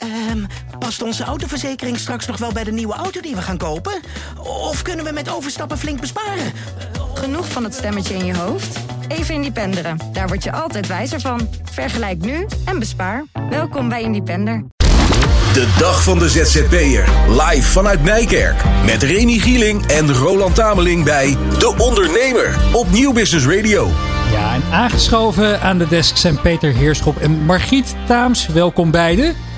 Ehm, past onze autoverzekering straks nog wel bij de nieuwe auto die we gaan kopen? Of kunnen we met overstappen flink besparen? Genoeg van het stemmetje in je hoofd? Even Independeren. Daar word je altijd wijzer van. Vergelijk nu en bespaar. Welkom bij Independer. De dag van de ZZP'er. Live vanuit Nijkerk. Met Remy Gieling en Roland Tameling bij De Ondernemer. Op Nieuw Business Radio. Ja, en aangeschoven aan de desk zijn Peter Heerschop en Margriet Taams. Welkom beiden.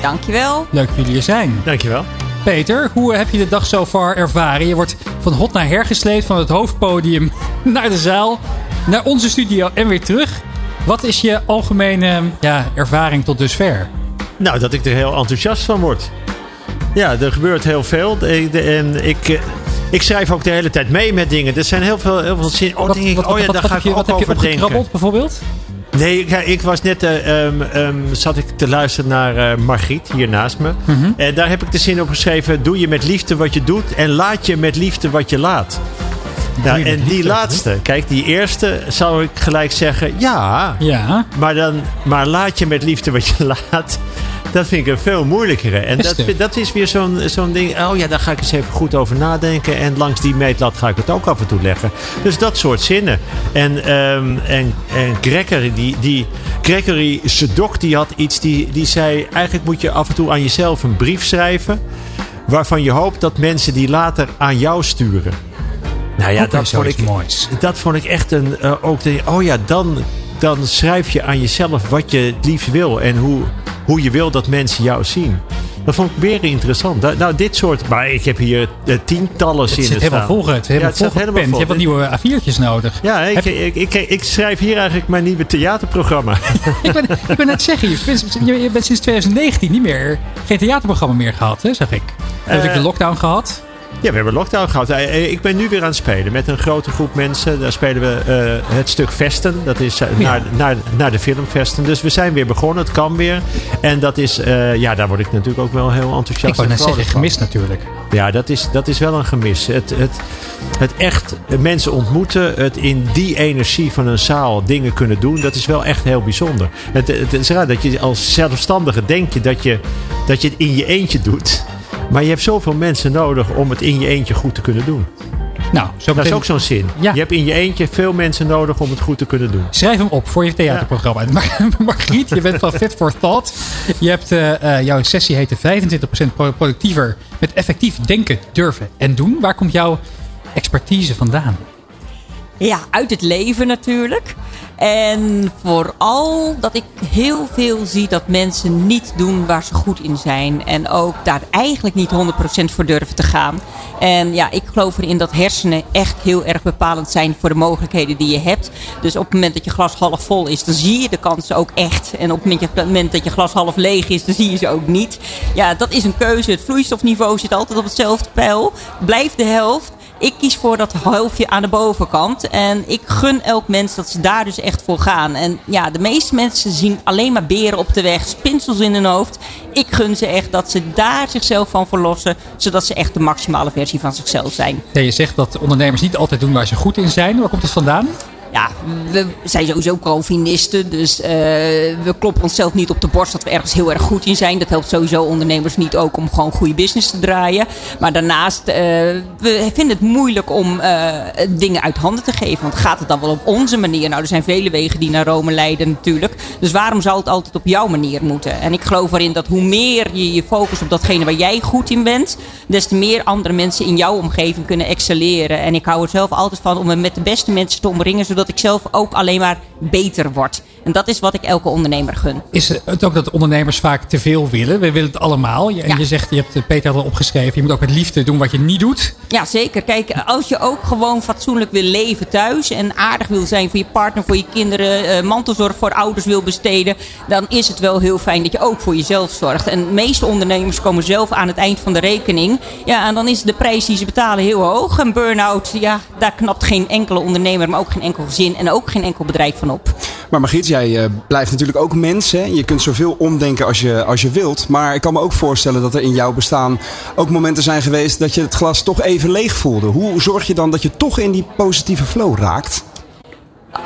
Dankjewel. Leuk dat jullie er zijn. Dankjewel. Peter, hoe heb je de dag zo far ervaren? Je wordt van hot naar her gesleept, van het hoofdpodium naar de zaal, naar onze studio en weer terug. Wat is je algemene ja, ervaring tot dusver? Nou, dat ik er heel enthousiast van word. Ja, er gebeurt heel veel. En ik, eh, ik schrijf ook de hele tijd mee met dingen. Er zijn heel veel, heel veel zin. Oh, denk ik, oh ja, daar ga ik je, ook wat heb je over denken. bijvoorbeeld? Nee, ik, ik was net, eh, ehm, ehm, zat ik te luisteren naar eh, Margriet, hier naast me. Mhm. En daar heb ik de zin op geschreven. Doe je met liefde wat je doet en laat je met liefde wat je laat. Nou, en die laatste, kijk, die eerste zou ik gelijk zeggen, ja. Ja. Maar, dan, maar laat je met liefde wat je laat. Dat vind ik een veel moeilijkere. En dat, dat is weer zo'n zo'n ding. Oh ja, daar ga ik eens even goed over nadenken. En langs die meetlat ga ik het ook af en toe leggen. Dus dat soort zinnen. En, ehm, en, en Gregory, die, die, Gregory Sedok, die had iets. Die, die zei: eigenlijk moet je af en toe aan jezelf een brief schrijven. Waarvan je hoopt dat mensen die later aan jou sturen. Nou ja, dat vond, ik, moois. dat vond ik echt een. eh, ook de, oh ja, dan, dan schrijf je aan jezelf wat je het liefst wil. En hoe, hoe je wil dat mensen jou zien. Dat vond ik weer interessant. Da- Nou, dit soort. Maar ik heb hier eh, tientallen Het zinnen zit helemaal staan. vol. Het, helemaal het staat vol helemaal gepend. Je hebt vol. wat nieuwe A4'tjes nodig. Ja, ik, ik, ik, schrijf hier eigenlijk mijn nieuwe theaterprogramma. ik, ben, ik ben net zeggen, je bent, je bent sinds 2019 niet meer, geen theaterprogramma meer gehad, hè, zeg ik. Heb ik de Eh, lockdown gehad? Ja, we hebben lockdown gehad. Eh, eh, Ik ben nu weer aan het spelen met een grote groep mensen. Daar spelen we eh, het stuk Vesten. Dat is naar, naar, naar de film Vesten. Dus we zijn weer begonnen. Het kan weer. En dat is, ja, daar word ik natuurlijk ook wel heel enthousiast Ik wou net zeggen, gemist natuurlijk. Ja, dat is, dat is wel een gemis. Het, het, het echt mensen ontmoeten, het in die energie van een zaal dingen kunnen doen, dat is wel echt heel bijzonder. Het, het is raar dat je als zelfstandige denk je dat, je dat je het in je eentje doet. Maar je hebt zoveel mensen nodig om het in je eentje goed te kunnen doen. Nou, zo Dat is ook zo'n zin. Ja. Je hebt in je eentje veel mensen nodig om het goed te kunnen doen. Schrijf hem op voor je theaterprogramma. Maar Margriet, je bent van Fit for Thought. Je hebt, eh, eh, jouw sessie heette 25% pro- productiever met effectief denken, durven en doen. Waar komt jouw expertise vandaan? Ja, uit het leven natuurlijk. En vooral dat ik heel veel zie dat mensen niet doen waar ze goed in zijn. En ook daar eigenlijk niet 100% voor durven te gaan. En ja, ik geloof erin dat hersenen echt heel erg bepalend zijn voor de mogelijkheden die je hebt. Dus op het moment dat je glas half vol is, dan zie je de kansen ook echt. En op het moment- dat je glas half leeg is, dan zie je ze ook niet. Ja, dat is een keuze. Het vloeistofniveau zit altijd op hetzelfde pijl. Blijft de helft. Ik kies voor dat helftje aan de bovenkant. En ik gun elk mens dat ze daar dus echt voor gaan. En ja, de meeste mensen zien alleen maar beren op de weg, spinsels in hun hoofd. Ik gun ze echt dat ze daar zichzelf van verlossen. Zodat ze echt de maximale versie van zichzelf zijn. Je zegt dat ondernemers niet altijd doen waar ze goed in zijn. Waar komt het vandaan? Ja, we zijn sowieso Calvinisten. Dus eh, we kloppen onszelf niet op de borst dat we ergens heel erg goed in zijn. Dat helpt sowieso ondernemers niet ook om gewoon goede business te draaien. Maar daarnaast, eh, we vinden het moeilijk om eh, dingen uit handen te geven. Want gaat het dan wel op onze manier? Nou, er zijn vele wegen die naar Rome leiden natuurlijk. Dus waarom zou het altijd op jouw manier moeten? En ik geloof erin dat hoe meer je je focust op datgene waar jij goed in bent... des te meer andere mensen in jouw omgeving kunnen excelleren. En ik hou er zelf altijd van om me met de beste mensen te omringen... zodat ik zelf ook alleen maar beter word. En dat is wat ik elke ondernemer gun. Is het ook dat ondernemers vaak te veel willen? We willen het allemaal. En Ja. je zegt, je hebt Peter al opgeschreven, je moet ook met liefde doen wat je niet doet. Ja, zeker. Kijk, als je ook gewoon fatsoenlijk wil leven thuis en aardig wil zijn voor je partner, voor je kinderen, eh, mantelzorg voor ouders wil besteden, dan is het wel heel fijn dat je ook voor jezelf zorgt. En de meeste ondernemers komen zelf aan het eind van de rekening. Ja, en dan is de prijs die ze betalen heel hoog. En burn-out, ja, daar knapt geen enkele ondernemer, maar ook geen enkel gezin en ook geen enkel bedrijf van op. Maar Margriet, jij eh, blijft natuurlijk ook mens. Je kunt zoveel omdenken als je, als je wilt. Maar ik kan me ook voorstellen dat er in jouw bestaan ook momenten zijn geweest dat je het glas toch even leeg voelde. Hoe zorg je dan dat je toch in die positieve flow raakt?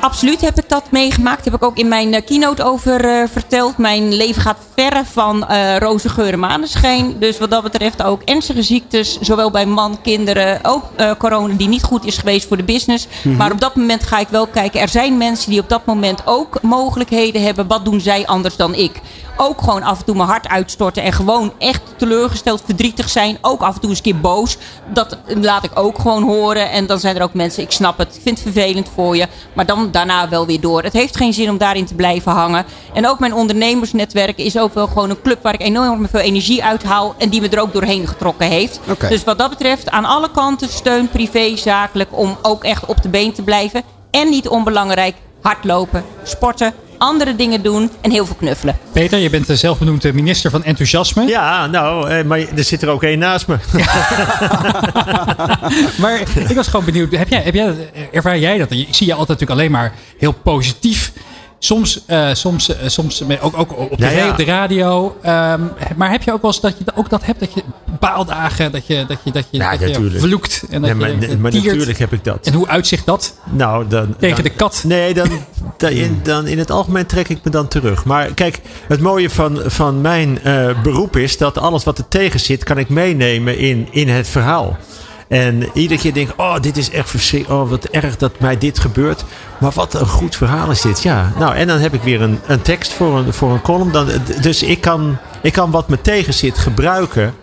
Absoluut heb ik dat meegemaakt. Heb ik ook in mijn eh, keynote over eh, verteld. Mijn leven gaat verre van eh roze geur en maneschijn. Dus wat dat betreft ook ernstige ziektes. Zowel bij man, kinderen. Ook corona die niet goed is geweest voor de business. Maar op dat moment ga ik wel kijken. Er zijn mensen die op dat moment ook mogelijkheden hebben. Wat doen zij anders dan ik? Ook gewoon af en toe mijn hart uitstorten. En gewoon echt teleurgesteld, verdrietig zijn. Ook af en toe eens een keer boos. Dat laat ik ook gewoon horen. En dan zijn er ook mensen, ik snap het. Ik vind het vervelend voor je. Maar dan daarna wel weer door. Het heeft geen zin om daarin te blijven hangen. En ook mijn ondernemersnetwerk is ook wel gewoon een club waar ik enorm veel energie uithaal. En die me er ook doorheen getrokken heeft. Dus wat dat betreft aan alle kanten steun, privé, zakelijk. Om ook echt op de been te blijven. En niet onbelangrijk, hardlopen, sporten, andere dingen doen en heel veel knuffelen. Peter, je bent de zelfbenoemde minister van enthousiasme. Ja, nou, eh, maar er zit er ook één naast me. Maar ik was gewoon benieuwd, heb jij, heb jij, ervaar jij dat? Ik zie je altijd natuurlijk alleen maar heel positief. Soms, eh, soms, eh, soms met- ook, ook op Ja, tv, ja. op de radio. Ehm, maar heb je ook wel eens dat je ook dat hebt? Dat je baaldagen, dat je, dat je, dat je, Ja, dat je vloekt en dat maar, je maar natuurlijk heb ik dat. En hoe uitzicht dat? Nou, dan, Tegen dan- de kat. Nee, dan, dan, in, dan in het algemeen trek ik me dan terug. Maar kijk, het mooie van, van mijn eh, beroep is dat alles wat er tegen zit, kan ik meenemen in, in het verhaal. En iedere keer denk ik, oh, dit is echt verschrikkelijk. Oh, wat erg dat mij dit gebeurt. Maar wat een goed verhaal is dit. Ja, nou, en dan heb ik weer een, een tekst voor een, voor een column. Dan, dus ik kan, ik kan wat me tegen zit gebruiken.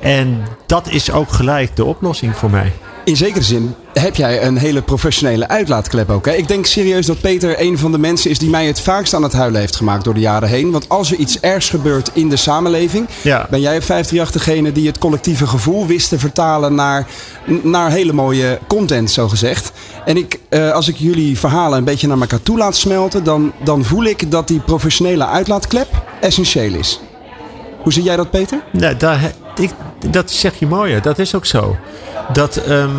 En dat is ook gelijk de oplossing voor mij. In zekere zin heb jij een hele professionele uitlaatklep ook. Hè? Ik denk serieus dat Peter een van de mensen is die mij het vaakst aan het huilen heeft gemaakt door de jaren heen. Want als er iets ergs gebeurt in de samenleving, Ja. ben jij op 538 degene die het collectieve gevoel wist te vertalen naar, naar hele mooie content, zo gezegd. En ik, eh, als ik jullie verhalen een beetje naar elkaar toe laat smelten, dan, dan voel ik dat die professionele uitlaatklep essentieel is. Hoe zie jij dat, Peter? Nou, daar, ik, dat zeg je mooi. hè. Dat is ook zo. Dat, ehm,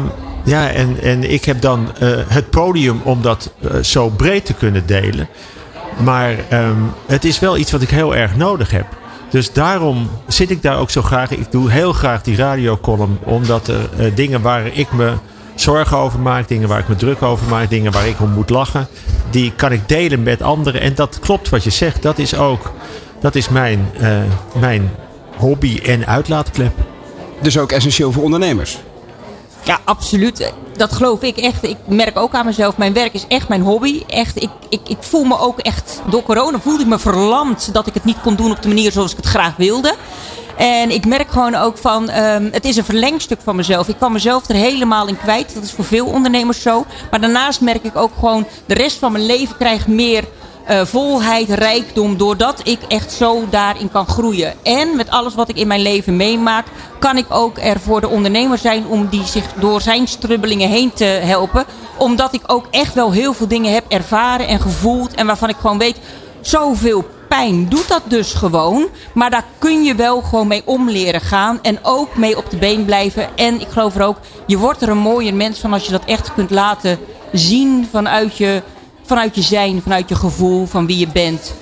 ja, en, en ik heb dan eh, het podium om dat eh, zo breed te kunnen delen. Maar ehm, het is wel iets wat ik heel erg nodig heb. Dus daarom zit ik daar ook zo graag. Ik doe heel graag die radiocolumn. Omdat er eh, dingen waar ik me zorgen over maak. Dingen waar ik me druk over maak. Dingen waar ik om moet lachen. Die kan ik delen met anderen. En dat klopt wat je zegt. Dat is ook dat is mijn, eh, mijn hobby en uitlaatklep. Dus ook essentieel voor ondernemers. Ja, absoluut. Dat geloof ik echt. Ik merk ook aan mezelf. Mijn werk is echt mijn hobby. Echt, ik, ik, ik voel me ook echt... Door corona voelde ik me verlamd dat ik het niet kon doen op de manier zoals ik het graag wilde. En ik merk gewoon ook van... ehm, het is een verlengstuk van mezelf. Ik kan mezelf er helemaal in kwijt. Dat is voor veel ondernemers zo. Maar daarnaast merk ik ook gewoon... De rest van mijn leven krijgt meer... eh, volheid, rijkdom, doordat ik echt zo daarin kan groeien. En met alles wat ik in mijn leven meemaak, kan ik ook er voor de ondernemer zijn om die zich door zijn strubbelingen heen te helpen. Omdat ik ook echt wel heel veel dingen heb ervaren en gevoeld en waarvan ik gewoon weet, zoveel pijn doet dat dus gewoon. Maar daar kun je wel gewoon mee om leren gaan en ook mee op de been blijven. En ik geloof er ook, je wordt er een mooier mens van als je dat echt kunt laten zien vanuit je vanuit je zijn, vanuit je gevoel, van wie je bent.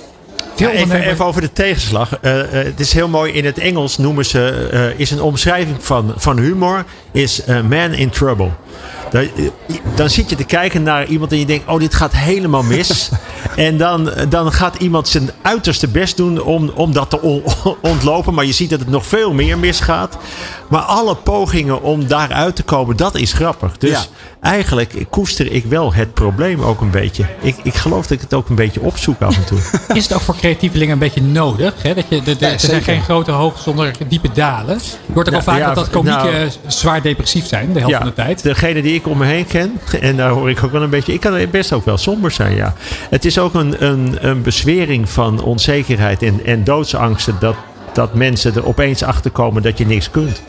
Ja, even, even over de tegenslag. Eh, eh, het is heel mooi. In het Engels noemen ze, eh, is een omschrijving van, van humor, is eh, man in trouble. Dan, dan zit je te kijken naar iemand en je denkt, oh dit gaat helemaal mis. en dan, dan gaat iemand zijn uiterste best doen om, om dat te on- ontlopen. Maar je ziet dat het nog veel meer misgaat. Maar alle pogingen om daaruit te komen, dat is grappig. Dus Ja. eigenlijk koester ik wel het probleem ook een beetje. Ik, ik geloof dat ik het ook een beetje opzoek af en toe. Is het ook voor creatievelingen een beetje nodig? Hè? Dat je, de, de- Ja, er zijn geen grote hoogte zonder diepe dalen. Je hoort ook al vaak ja, dat, dat komieken nou- zwaar depressief zijn, de helft van de tijd. Degene die ik om me heen ken, en daar hoor ik ook wel een beetje. Ik kan best ook wel somber zijn, ja. Het is ook een, een, een bezwering van onzekerheid en, en doodsangsten. Dat, dat mensen er opeens achter komen dat je niks kunt.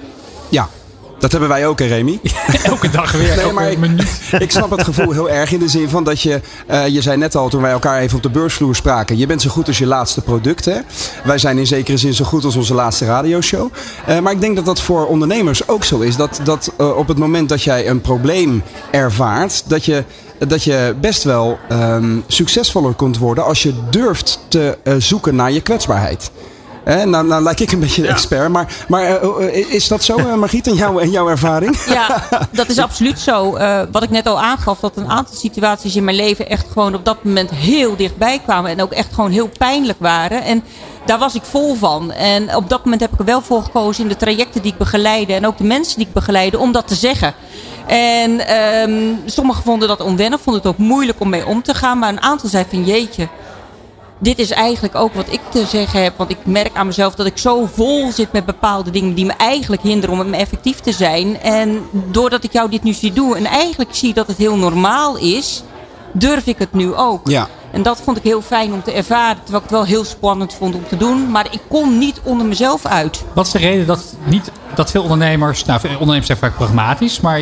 Ja, dat hebben wij ook, hè, Remy? Elke dag weer, Nee, maar ik, ik snap het gevoel heel erg in de zin van dat je... eh, je zei net al toen wij elkaar even op de beursvloer spraken... je bent zo goed als je laatste product, hè? Wij zijn in zekere zin zo goed als onze laatste radioshow. Eh, maar ik denk dat dat voor ondernemers ook zo is. Dat, dat eh, op het moment dat jij een probleem ervaart... dat je, dat je best wel ehm, succesvoller kunt worden... als je durft te zoeken naar je kwetsbaarheid. Hè? Nou, nou lijk ik een beetje de expert. Maar, maar eh, is dat zo, uh, Margriet, in, jou, in jouw ervaring? Ja, dat is absoluut zo. Uh, wat ik net al aangaf, dat een aantal situaties in mijn leven echt gewoon op dat moment heel dichtbij kwamen. En ook echt gewoon heel pijnlijk waren. En daar was ik vol van. En op dat moment heb ik er wel voor gekozen in de trajecten die ik begeleide. En ook de mensen die ik begeleide, om dat te zeggen. En um, sommigen vonden dat onwennig, vonden het ook moeilijk om mee om te gaan. Maar een aantal zei van jeetje, dit is eigenlijk ook wat ik te zeggen heb. Want ik merk aan mezelf dat ik zo vol zit met bepaalde dingen die me eigenlijk hinderen om effectief te zijn. En doordat ik jou dit nu zie doen en eigenlijk zie dat het heel normaal is, durf ik het nu ook. Ja. En dat vond ik heel fijn om te ervaren. Terwijl ik het wel heel spannend vond om te doen. Maar ik kon niet onder mezelf uit. Wat is de reden dat, niet, dat veel ondernemers... Nou, ondernemers zijn vaak pragmatisch. Maar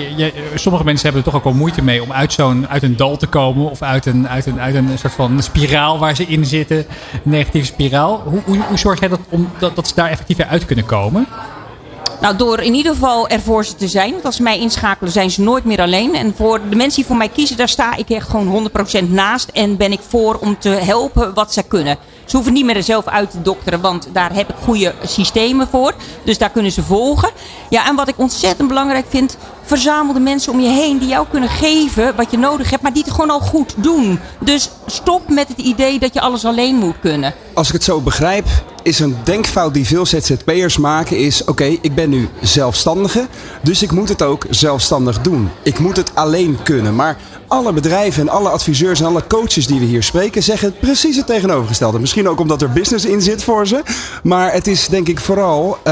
sommige mensen hebben er toch ook wel moeite mee... om uit, zo'n, uit een dal te komen. Of uit een, uit, een, uit een soort van spiraal waar ze in zitten. Een negatieve spiraal. Hoe, hoe, hoe zorg jij dat, om, dat, dat ze daar effectief uit kunnen komen? Nou, door in ieder geval er voor ze te zijn. Want als ze mij inschakelen, zijn ze nooit meer alleen. En voor de mensen die voor mij kiezen, daar sta ik echt gewoon 100% naast. En ben ik voor om te helpen wat ze kunnen. Ze hoeven niet meer er zelf uit te dokteren, want daar heb ik goede systemen voor. Dus daar kunnen ze volgen. Ja, en wat ik ontzettend belangrijk vind, verzamel de mensen om je heen die jou kunnen geven wat je nodig hebt, maar die het gewoon al goed doen. Dus stop met het idee dat je alles alleen moet kunnen. Als ik het zo begrijp, is een denkfout die veel ZZP'ers maken is... oké, ik ben nu zelfstandige, dus ik moet het ook zelfstandig doen. Ik moet het alleen kunnen. Maar alle bedrijven en alle adviseurs en alle coaches die we hier spreken... zeggen precies het tegenovergestelde. Misschien ook omdat er business in zit voor ze. Maar het is denk ik vooral uh,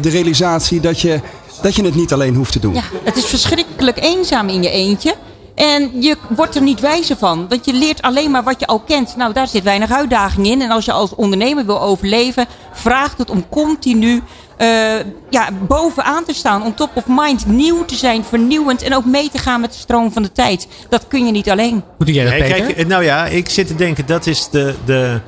de realisatie dat je, dat je het niet alleen hoeft te doen. Ja, het is verschrikkelijk eenzaam in je eentje... En je wordt er niet wijzer van. Want je leert alleen maar wat je al kent. Nou, daar zit weinig uitdaging in. En als je als ondernemer wil overleven, vraagt het om continu uh, ja, bovenaan te staan. On top of mind. Nieuw te zijn, vernieuwend. En ook mee te gaan met de stroom van de tijd. Dat kun je niet alleen. Hoe doe jij dat, nee, Kijk, nou ja, ik zit te denken, dat is de, de,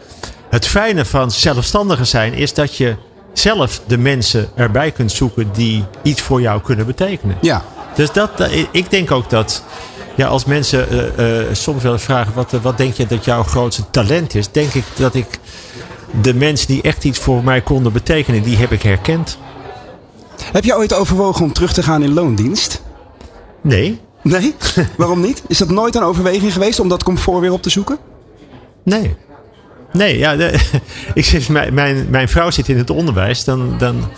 het fijne van zelfstandigen zijn. Is dat je zelf de mensen erbij kunt zoeken die iets voor jou kunnen betekenen. Ja. Dus dat, ik denk ook dat ja, als mensen uh, uh, soms wel vragen: wat, wat denk je dat jouw grootste talent is? Denk ik dat ik de mensen die echt iets voor mij konden betekenen, die heb ik herkend. Heb je ooit overwogen om terug te gaan in loondienst? Nee. Nee? Waarom niet? Is dat nooit een overweging geweest om dat comfort weer op te zoeken? Nee. Nee, ja, ik zit, mijn, mijn, mijn vrouw zit in het onderwijs. Dan, dan,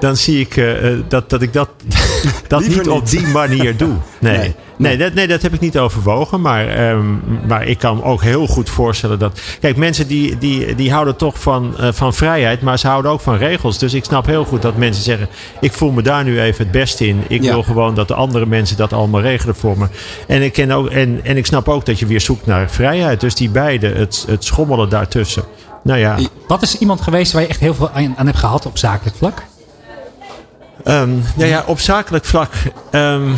dan zie ik uh, dat, dat ik dat, dat niet, niet, op die manier doe. Nee. nee. Nee, dat, nee, dat heb ik niet overwogen. Maar, um, maar ik kan me ook heel goed voorstellen dat. Kijk, mensen die, die, die houden toch van, uh, van vrijheid, maar ze houden ook van regels. Dus ik snap heel goed dat mensen zeggen: Ik voel me daar nu even het beste in. Ik ja. wil gewoon dat de andere mensen dat allemaal regelen voor me. En ik, ken ook, en, en ik snap ook dat je weer zoekt naar vrijheid. Dus die beide, het, het schommelen daartussen. Nou ja. Wat is iemand geweest waar je echt heel veel aan, aan hebt gehad op zakelijk vlak? Um, nou ja, op zakelijk vlak. Um,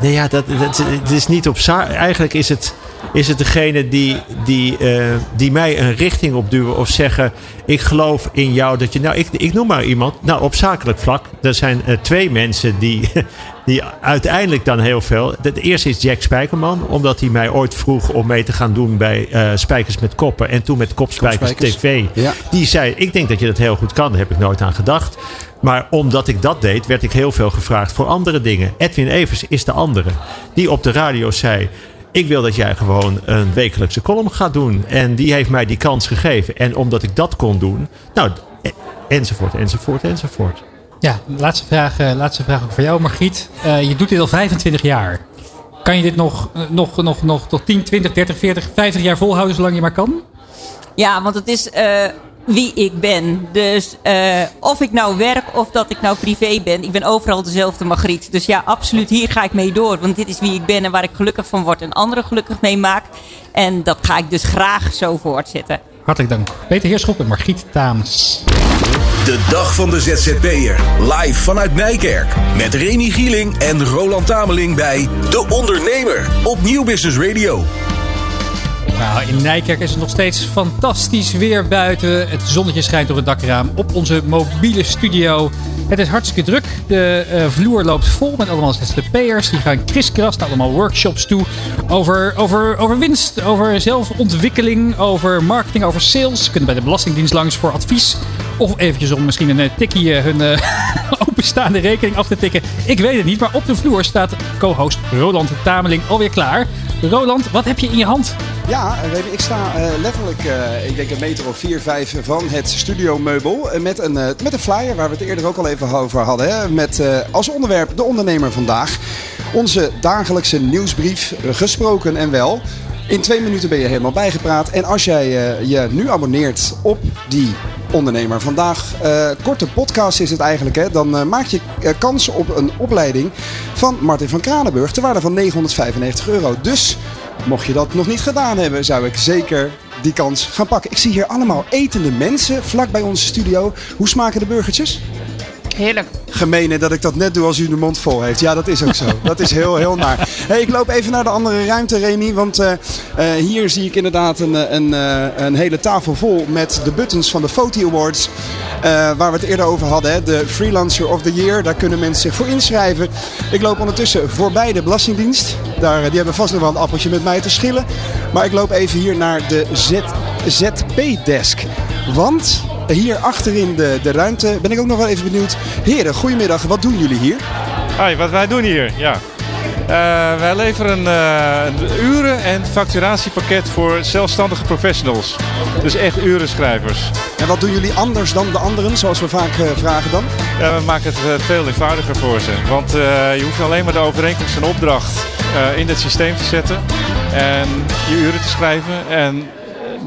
Nee, ja, dat, dat, het is niet op zaak. Eigenlijk is het, is het degene die, die, uh, die mij een richting opduwen of zeggen: Ik geloof in jou dat je. Nou, ik, ik noem maar iemand. Nou, op zakelijk vlak. Er zijn uh, twee mensen die, die uiteindelijk dan heel veel. De eerste is Jack Spijkerman, omdat hij mij ooit vroeg om mee te gaan doen bij uh, Spijkers met Koppen. En toen met Kopspijkers, TV. Ja. Die zei: Ik denk dat je dat heel goed kan. Daar heb ik nooit aan gedacht. Maar omdat ik dat deed, werd ik heel veel gevraagd voor andere dingen. Edwin Evers is de andere. Die op de radio zei. Ik wil dat jij gewoon een wekelijkse column gaat doen. En die heeft mij die kans gegeven. En omdat ik dat kon doen. Nou, enzovoort, enzovoort, enzovoort. Ja, laatste vraag, uh, laatste vraag ook voor jou, Margriet. Uh, je doet dit al 25 jaar. Kan je dit nog, uh, nog, nog, nog tot 10, 20, 30, 40, 50 jaar volhouden zolang je maar kan? Ja, want het is wie ik ben. Dus uh, of ik nou werk of dat ik nou privé ben. Ik ben overal dezelfde Margriet. Dus ja, absoluut, hier ga ik mee door. Want dit is wie ik ben en waar ik gelukkig van word en anderen gelukkig mee maak. En dat ga ik dus graag zo voortzetten. Hartelijk dank. Peter Heerschop en Margriet Taams. De dag van de ZZP'er. Live vanuit Nijkerk. Met Remy Gieling en Roland Tameling bij De Ondernemer. Op Nieuw Business Radio. Nou, in Nijkerk is het nog steeds fantastisch weer buiten. Het zonnetje schijnt door het dakraam op onze mobiele studio. Het is hartstikke druk. De uh, vloer loopt vol met allemaal ZZP'ers. Die gaan kriskras naar allemaal workshops toe. Over, over, over winst, over zelfontwikkeling, over marketing, over sales. Ze kunnen bij de Belastingdienst langs voor advies Of eventjes om misschien een eh, tikkie eh, hun eh, openstaande rekening af te tikken. Ik weet het niet, maar op de vloer staat co-host Roland Tameling alweer klaar. Roland, wat heb je in je hand? Ja, Remy, ik sta eh, letterlijk, eh, ik denk een meter of 4, 5 van het studiomeubel. eh, met, een, eh, met een flyer waar we het eerder ook al even over hadden. Hè, met eh, als onderwerp de ondernemer vandaag. Onze dagelijkse nieuwsbrief, eh, gesproken en wel. In twee minuten ben je helemaal bijgepraat. En als jij eh, je nu abonneert op die ondernemer vandaag, eh, korte podcast is het eigenlijk, hè, dan eh, maak je kans op een opleiding van Martin van Kranenburg ter waarde van 995 euro. Dus mocht je dat nog niet gedaan hebben, zou ik zeker die kans gaan pakken. Ik zie hier allemaal etende mensen vlak bij onze studio. Hoe smaken de burgertjes? Heerlijk. Gemene dat ik dat net doe als u de mond vol heeft. Ja, dat is ook zo. Dat is heel, heel naar. Hey, ik loop even naar de andere ruimte, Remy. Want eh, eh, hier zie ik inderdaad een, eh, een, een hele tafel vol met de buttons van de Foti Awards. Waar we het eerder over hadden. Hè? De Freelancer of the Year. Daar kunnen mensen zich voor inschrijven. Ik loop ondertussen voorbij de Belastingdienst. Daar, die hebben vast nog wel een appeltje met mij te schillen. Maar ik loop even hier naar de Z, ZP-desk. Want hier achterin de, de ruimte ben ik ook nog wel even benieuwd. Heren, goedemiddag. Wat doen jullie hier? Hoi, wat wij doen hier, ja. Eh, wij leveren een uren- en facturatiepakket voor zelfstandige professionals. Dus echt urenschrijvers. En wat doen jullie anders dan de anderen, zoals we vaak eh, vragen dan? Ja, we maken het veel eenvoudiger voor ze. Want je hoeft alleen maar de overeenkomst en opdracht in het systeem te zetten. En je uren te schrijven. En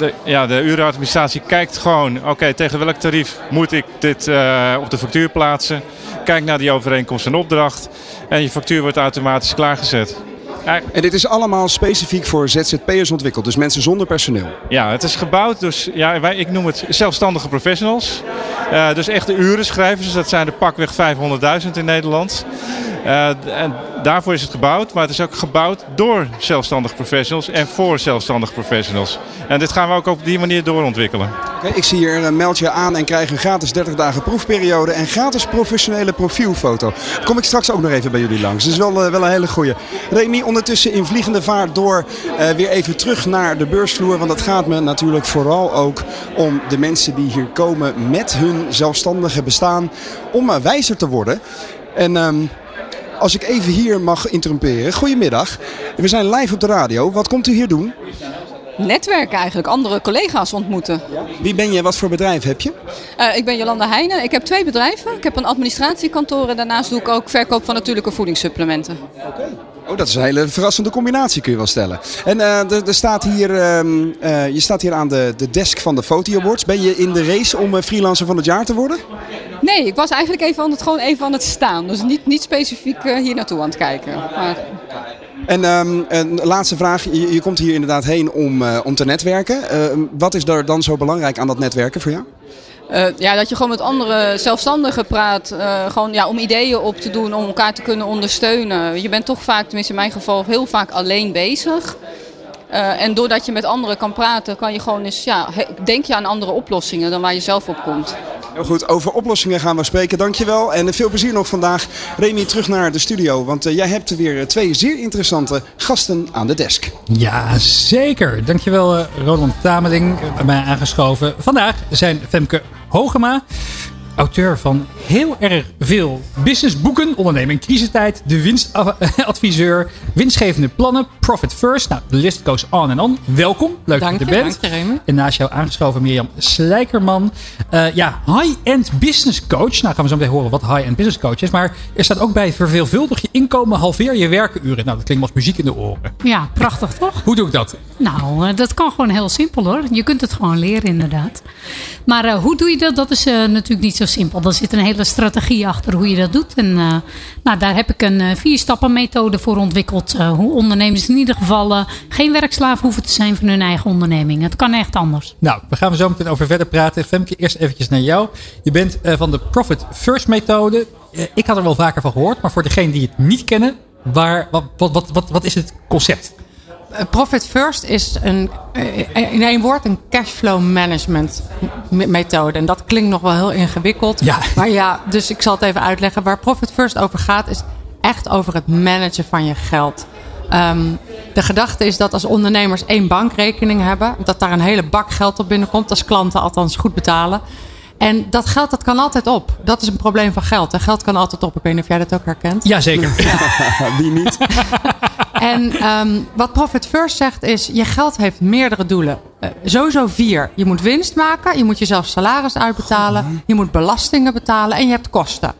de, ja, de urenadministratie kijkt gewoon, oké, tegen welk tarief moet ik dit eh, op de factuur plaatsen? Kijk naar die overeenkomst en opdracht. En je factuur wordt automatisch klaargezet. En dit is allemaal specifiek voor ZZP'ers ontwikkeld, dus mensen zonder personeel. Ja, het is gebouwd dus, ja, wij, ik noem het zelfstandige professionals. Eh, dus echte urenschrijvers, dat zijn er pakweg 500.000 in Nederland. Eh, en daarvoor is het gebouwd, maar het is ook gebouwd door zelfstandige professionals en voor zelfstandige professionals. En dit gaan we ook op die manier doorontwikkelen. Ik zie hier een meld je aan en krijg een gratis 30 dagen proefperiode en gratis professionele profielfoto. Kom ik straks ook nog even bij jullie langs. Dus wel, eh, wel een hele goeie. Remy, ondertussen in vliegende vaart door eh, weer even terug naar de beursvloer. Want het gaat me natuurlijk vooral ook om de mensen die hier komen met hun zelfstandige bestaan om wijzer te worden. En ehm, als ik even hier mag interrumperen. Goedemiddag. We zijn live op de radio. Wat komt u hier doen? Netwerken eigenlijk, andere collega's ontmoeten. Wie ben je? Wat voor bedrijf heb je? Eh, ik ben Jolanda Heijnen. Ik heb twee bedrijven. Ik heb een administratiekantoor en daarnaast doe ik ook verkoop van natuurlijke voedingssupplementen. Oh, dat is een hele verrassende combinatie, kun je wel stellen. En eh, er, er staat hier, ehm, eh, je staat hier aan de, de desk van de Foti Awards. Ben je in de race om eh, freelancer van het jaar te worden? Nee, ik was eigenlijk even aan het, gewoon even aan het staan. Dus niet, niet specifiek hier naartoe aan het kijken. Maar En ehm, een laatste vraag. Je, je komt hier inderdaad heen om, om te netwerken. Eh, wat is er dan zo belangrijk aan dat netwerken voor jou? Eh, ja, dat je gewoon met andere zelfstandigen praat. eh, gewoon ja, om ideeën op te doen, om elkaar te kunnen ondersteunen. Je bent toch vaak, tenminste in mijn geval, heel vaak alleen bezig. Eh, en doordat je met anderen kan praten, kan je gewoon eens, ja, denk je aan andere oplossingen dan waar je zelf op komt. Heel goed, over oplossingen gaan we spreken. Dankjewel en veel plezier nog vandaag. Remy, terug naar de studio, want eh, jij hebt weer twee zeer interessante gasten aan de desk. Ja, zeker. Dankjewel eh, Roland Tameling, eh, bij mij aangeschoven. Vandaag zijn Femke Hogema, auteur van heel erg veel businessboeken. Onderneming crisistijd, de winstadviseur, winstgevende plannen, profit first. Nou, de list goes on en on. Welkom, leuk Dank dat je, je bent. dank je, Remy. En naast jou aangeschoven Mirjam Slijkerman. Eh, ja, high-end business coach. Nou gaan we zo meteen horen wat high-end business coach is. Maar er staat ook bij verveelvuldig je inkomen, halveer je werkenuren. Nou, dat klinkt als muziek in de oren. Ja, prachtig toch? Hoe doe ik dat? Nou, eh, dat kan gewoon heel simpel hoor. Je kunt het gewoon leren inderdaad. Maar eh, hoe doe je dat? Dat is natuurlijk niet zo simpel. Er zit een hele strategie achter hoe je dat doet. En eh, nou, daar heb ik een eh, vier stappen methode voor ontwikkeld. eh, hoe ondernemers in ieder geval geen werkslaaf hoeven te zijn van hun eigen onderneming. Het kan echt anders. Nou, we gaan er zo meteen over verder praten. Femke, eerst eventjes naar jou. Je bent van de Profit First methode. Ik had er wel vaker van gehoord, maar voor degenen die het niet kennen, waar, wat, wat, wat, wat is het concept? Eh, Profit First is een, eh, in één woord een cashflow management me- methode. En dat klinkt nog wel heel ingewikkeld. Ja. Maar ja, dus ik zal het even uitleggen. Waar Profit First over gaat, is echt over het managen van je geld. Ehm, de gedachte is dat als ondernemers één bankrekening hebben, dat daar een hele bak geld op binnenkomt. Als klanten althans goed betalen. En dat geld dat kan altijd op. Dat is een probleem van geld. En geld kan altijd op. Ik weet niet of jij dat ook herkent. Jazeker. Wie niet? En ehm, wat Profit First zegt is, je geld heeft meerdere doelen. Eh, sowieso vier. Je moet winst maken, je moet jezelf salaris uitbetalen, je moet belastingen betalen en je hebt kosten.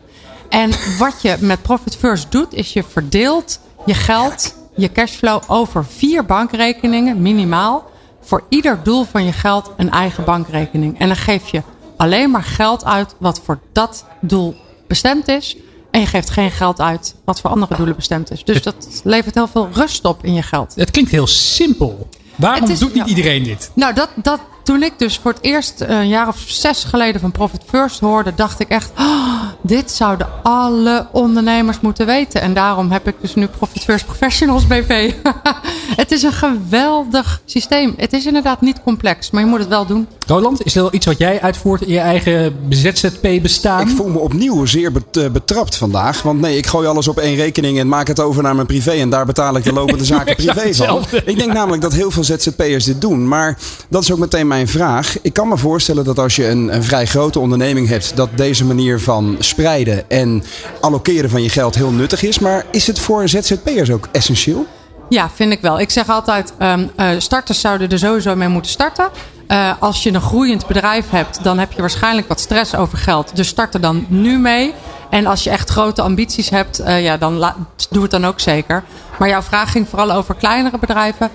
En wat je met Profit First doet, is je verdeelt je geld, je cashflow over vier bankrekeningen minimaal. Voor ieder doel van je geld een eigen bankrekening. En dan geef je alleen maar geld uit wat voor dat doel bestemd is. En je geeft geen geld uit wat voor andere doelen bestemd is. Dus dat levert heel veel rust op in je geld. Het klinkt heel simpel. Waarom is- doet niet iedereen dit? Nou, dat, dat, toen ik dus voor het eerst een jaar of zes geleden van Profit First hoorde, dacht ik echt, "Oh, dit zouden alle ondernemers moeten weten. En daarom heb ik dus nu Profit First Professionals BV. het is een geweldig systeem. Het is inderdaad niet complex, maar je moet het wel doen. Roland, is er wel iets wat jij uitvoert in je eigen ZZP-bestaan? Ik voel me opnieuw zeer eh, betrapt vandaag. Want nee, ik gooi alles op één rekening en maak het over naar mijn privé. En daar betaal ik de lopende zaken privé van. Ik denk namelijk dat heel veel ZZP'ers dit doen. Maar dat is ook meteen mijn vraag. Ik kan me voorstellen dat als je een, vrij grote onderneming hebt... dat deze manier van spreiden en allokeren van je geld heel nuttig is. Maar is het voor ZZP'ers ook essentieel? Ja, vind ik wel. Ik zeg altijd, eh, starters zouden er sowieso mee moeten starten. Eh, als je een groeiend bedrijf hebt, dan heb je waarschijnlijk wat stress over geld. Dus start er dan nu mee. En als je echt grote ambities hebt, eh, ja, dan doe het dan ook zeker. Maar jouw vraag ging vooral over kleinere bedrijven.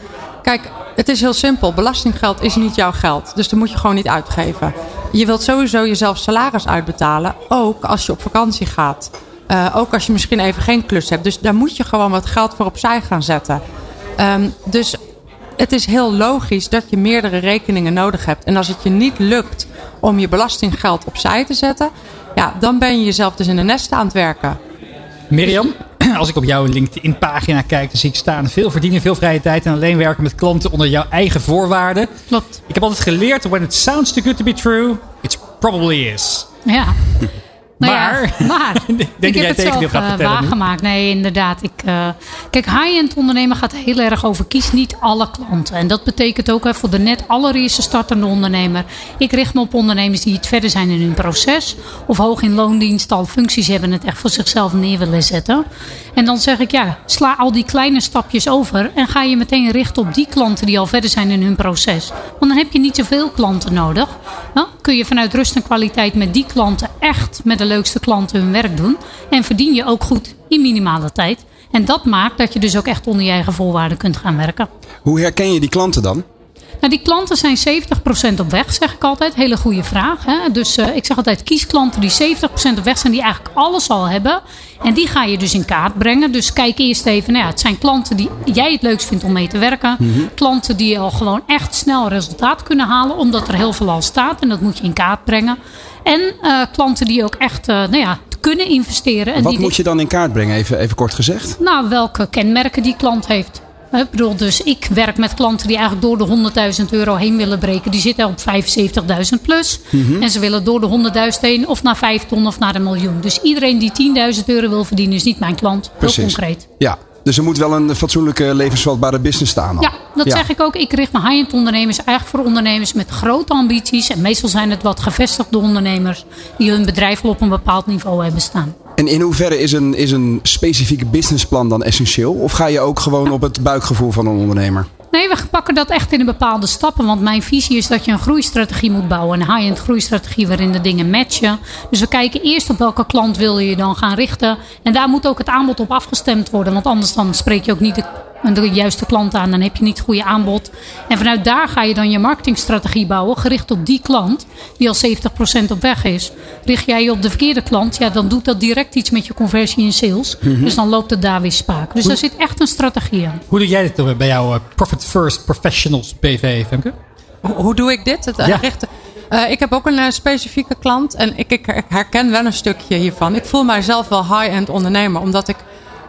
Kijk, het is heel simpel. Belastinggeld is niet jouw geld. Dus dat moet je gewoon niet uitgeven. Je wilt sowieso jezelf salaris uitbetalen. Ook als je op vakantie gaat. Eh, ook als je misschien even geen klus hebt. Dus daar moet je gewoon wat geld voor opzij gaan zetten. Ehm, dus het is heel logisch dat je meerdere rekeningen nodig hebt. En als het je niet lukt om je belastinggeld opzij te zetten, ja, dan ben je jezelf dus in de nesten aan het werken. Mirjam, als ik op jouw LinkedIn-pagina kijk, dan zie ik staan veel verdienen, veel vrije tijd en alleen werken met klanten onder jouw eigen voorwaarden. Klopt. Ik heb altijd geleerd, when it sounds too good to be true, it probably is. Ja. Nou Maar- ja, maar denk dat ik heb het zelf gaat eh, waargemaakt. Nee, inderdaad. Ik, eh, kijk, high-end ondernemen gaat heel erg over kies niet alle klanten. En dat betekent ook hè, voor de net allereerste startende ondernemer. Ik richt me op ondernemers die iets verder zijn in hun proces. Of hoog in loondienst al functies hebben en het echt voor zichzelf neer willen zetten. En dan zeg ik ja, sla al die kleine stapjes over. En ga je meteen richten op die klanten die al verder zijn in hun proces. Want dan heb je niet zoveel klanten nodig. Dan kun je vanuit rust en kwaliteit met die klanten echt met de leukste klanten hun werk doen. En verdien je ook goed in minimale tijd. En dat maakt dat je dus ook echt onder je eigen voorwaarden kunt gaan werken. Hoe herken je die klanten dan? Nou, die klanten zijn 70% op weg, zeg ik altijd. Hele goede vraag. Hè? Dus eh, ik zeg altijd, kies klanten die 70% op weg zijn, die eigenlijk alles al hebben. En die ga je dus in kaart brengen. Dus kijk eerst even, nou ja, het zijn klanten die jij het leukst vindt om mee te werken. Mhm. Klanten die al gewoon echt snel resultaat kunnen halen, omdat er heel veel al staat. En dat moet je in kaart brengen. En eh, klanten die ook echt eh, nou ja, kunnen investeren. En Wat die moet je dan in kaart brengen, even, even kort gezegd? nou, welke kenmerken die klant heeft. Ik bedoel, dus ik werk met klanten die eigenlijk door de 100.000 euro heen willen breken. Die zitten op 75.000 plus. Mhm. En ze willen door de 100.000 heen of naar 5 ton of naar een miljoen. Dus iedereen die 10.000 euro wil verdienen is niet mijn klant. Heel concreet. Ja, dus er moet wel een fatsoenlijke levensvatbare business staan. al. Ja, dat zeg ik ook. Ik richt me high-end ondernemers eigenlijk voor ondernemers met grote ambities. En meestal zijn het wat gevestigde ondernemers die hun bedrijf al op een bepaald niveau hebben staan. En in hoeverre is een, is een specifieke businessplan dan essentieel? Of ga je ook gewoon op het buikgevoel van een ondernemer? Nee, we pakken dat echt in de bepaalde stappen. Want mijn visie is dat je een groeistrategie moet bouwen. Een high-end groeistrategie waarin de dingen matchen. Dus we kijken eerst op welke klant wil je dan gaan richten. En daar moet ook het aanbod op afgestemd worden. Want anders dan spreek je ook niet de, de juiste klant aan. Dan heb je niet het goede aanbod. En vanuit daar ga je dan je marketingstrategie bouwen. Gericht op die klant die al 70% op weg is. Richt jij je op de verkeerde klant. Ja, dan doet dat direct iets met je conversie in sales. Mhm. Dus dan loopt het daar weer spaak. Dus Hoe- daar zit echt een strategie in. Hoe doe jij dit dan bij jouw eh, Profit First Professionals BV, Femke? Hoe, hoe doe ik dit? Het, eh, Ja. richten- Eh, ik heb ook een eh, specifieke klant en ik, ik, ik herken wel een stukje hiervan. Ik voel mijzelf wel high-end ondernemer, omdat ik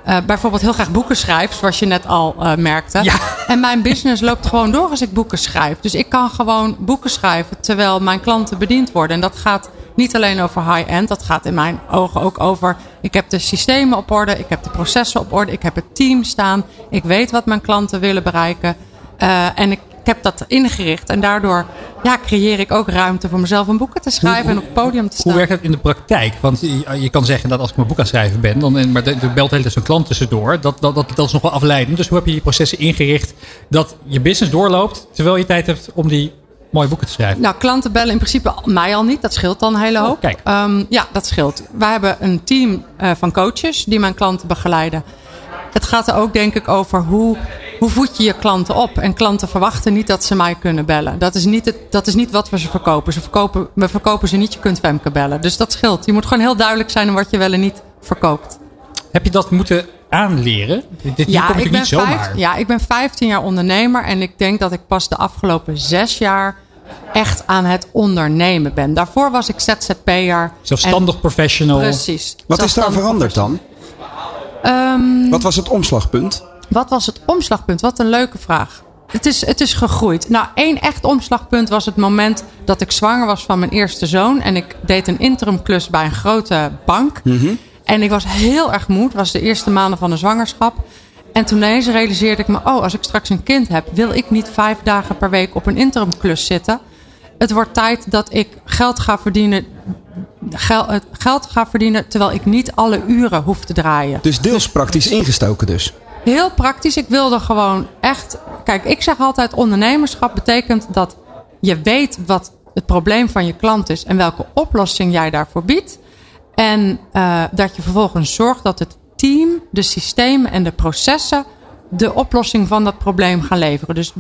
eh, bijvoorbeeld heel graag boeken schrijf, zoals je net al eh, merkte. En mijn business loopt gewoon door als ik boeken schrijf. Dus ik kan gewoon boeken schrijven terwijl mijn klanten bediend worden. En dat gaat niet alleen over high-end, dat gaat in mijn ogen ook over. Ik heb de systemen op orde, ik heb de processen op orde, ik heb het team staan, ik weet wat mijn klanten willen bereiken. Eh, en ik heb dat ingericht. En daardoor ja, creëer ik ook ruimte voor mezelf om boeken te schrijven en op het podium te staan. Hoe werkt dat in de praktijk? Want je, je kan zeggen dat als ik mijn boek aan het schrijven ben, dan, maar er belt hele tijd zo'n klant tussendoor. Dat, dat, dat, dat is nog wel afleidend. Dus hoe heb je die processen ingericht dat je business doorloopt terwijl je tijd hebt om die mooie boeken te schrijven? Nou, klanten bellen in principe mij al niet. Dat scheelt dan een hele hoop. kijk. Ehm, ja, dat scheelt. Wij hebben een team eh, van coaches die mijn klanten begeleiden. Het gaat er ook denk ik over hoe, hoe voed je je klanten op. En klanten verwachten niet dat ze mij kunnen bellen. Dat is niet, het, dat is niet wat we ze verkopen. ze verkopen. We verkopen ze niet, je kunt Femke bellen. Dus dat scheelt. Je moet gewoon heel duidelijk zijn in wat je wel en niet verkoopt. Heb je dat moeten aanleren? Dit ja, komt ik ben niet zomaar. vijf- ja, ik ben 15 jaar ondernemer. En ik denk dat ik pas de afgelopen zes jaar echt aan het ondernemen ben. Daarvoor was ik ZZP'er. Zelfstandig professional. Precies. Wat is daar veranderd dan? Ehm, Wat was het omslagpunt? Wat was het omslagpunt? Wat een leuke vraag. Het is, het is gegroeid. Nou, één echt omslagpunt was het moment dat ik zwanger was van mijn eerste zoon. En ik deed een interimklus bij een grote bank. En ik was heel erg moe. Het was de eerste maanden van de zwangerschap. En toen ineens realiseerde ik me... oh, als ik straks een kind heb... wil ik niet vijf dagen per week op een interimklus zitten. Het wordt tijd dat ik geld ga verdienen... Gel, het geld ga verdienen terwijl ik niet alle uren hoef te draaien. Dus deels praktisch ingestoken dus. Heel praktisch. Ik wilde gewoon echt. Kijk, ik zeg altijd: ondernemerschap betekent dat je weet wat het probleem van je klant is en welke oplossing jij daarvoor biedt. En eh, dat je vervolgens zorgt dat het team, de systemen en de processen de oplossing van dat probleem gaan leveren. Dus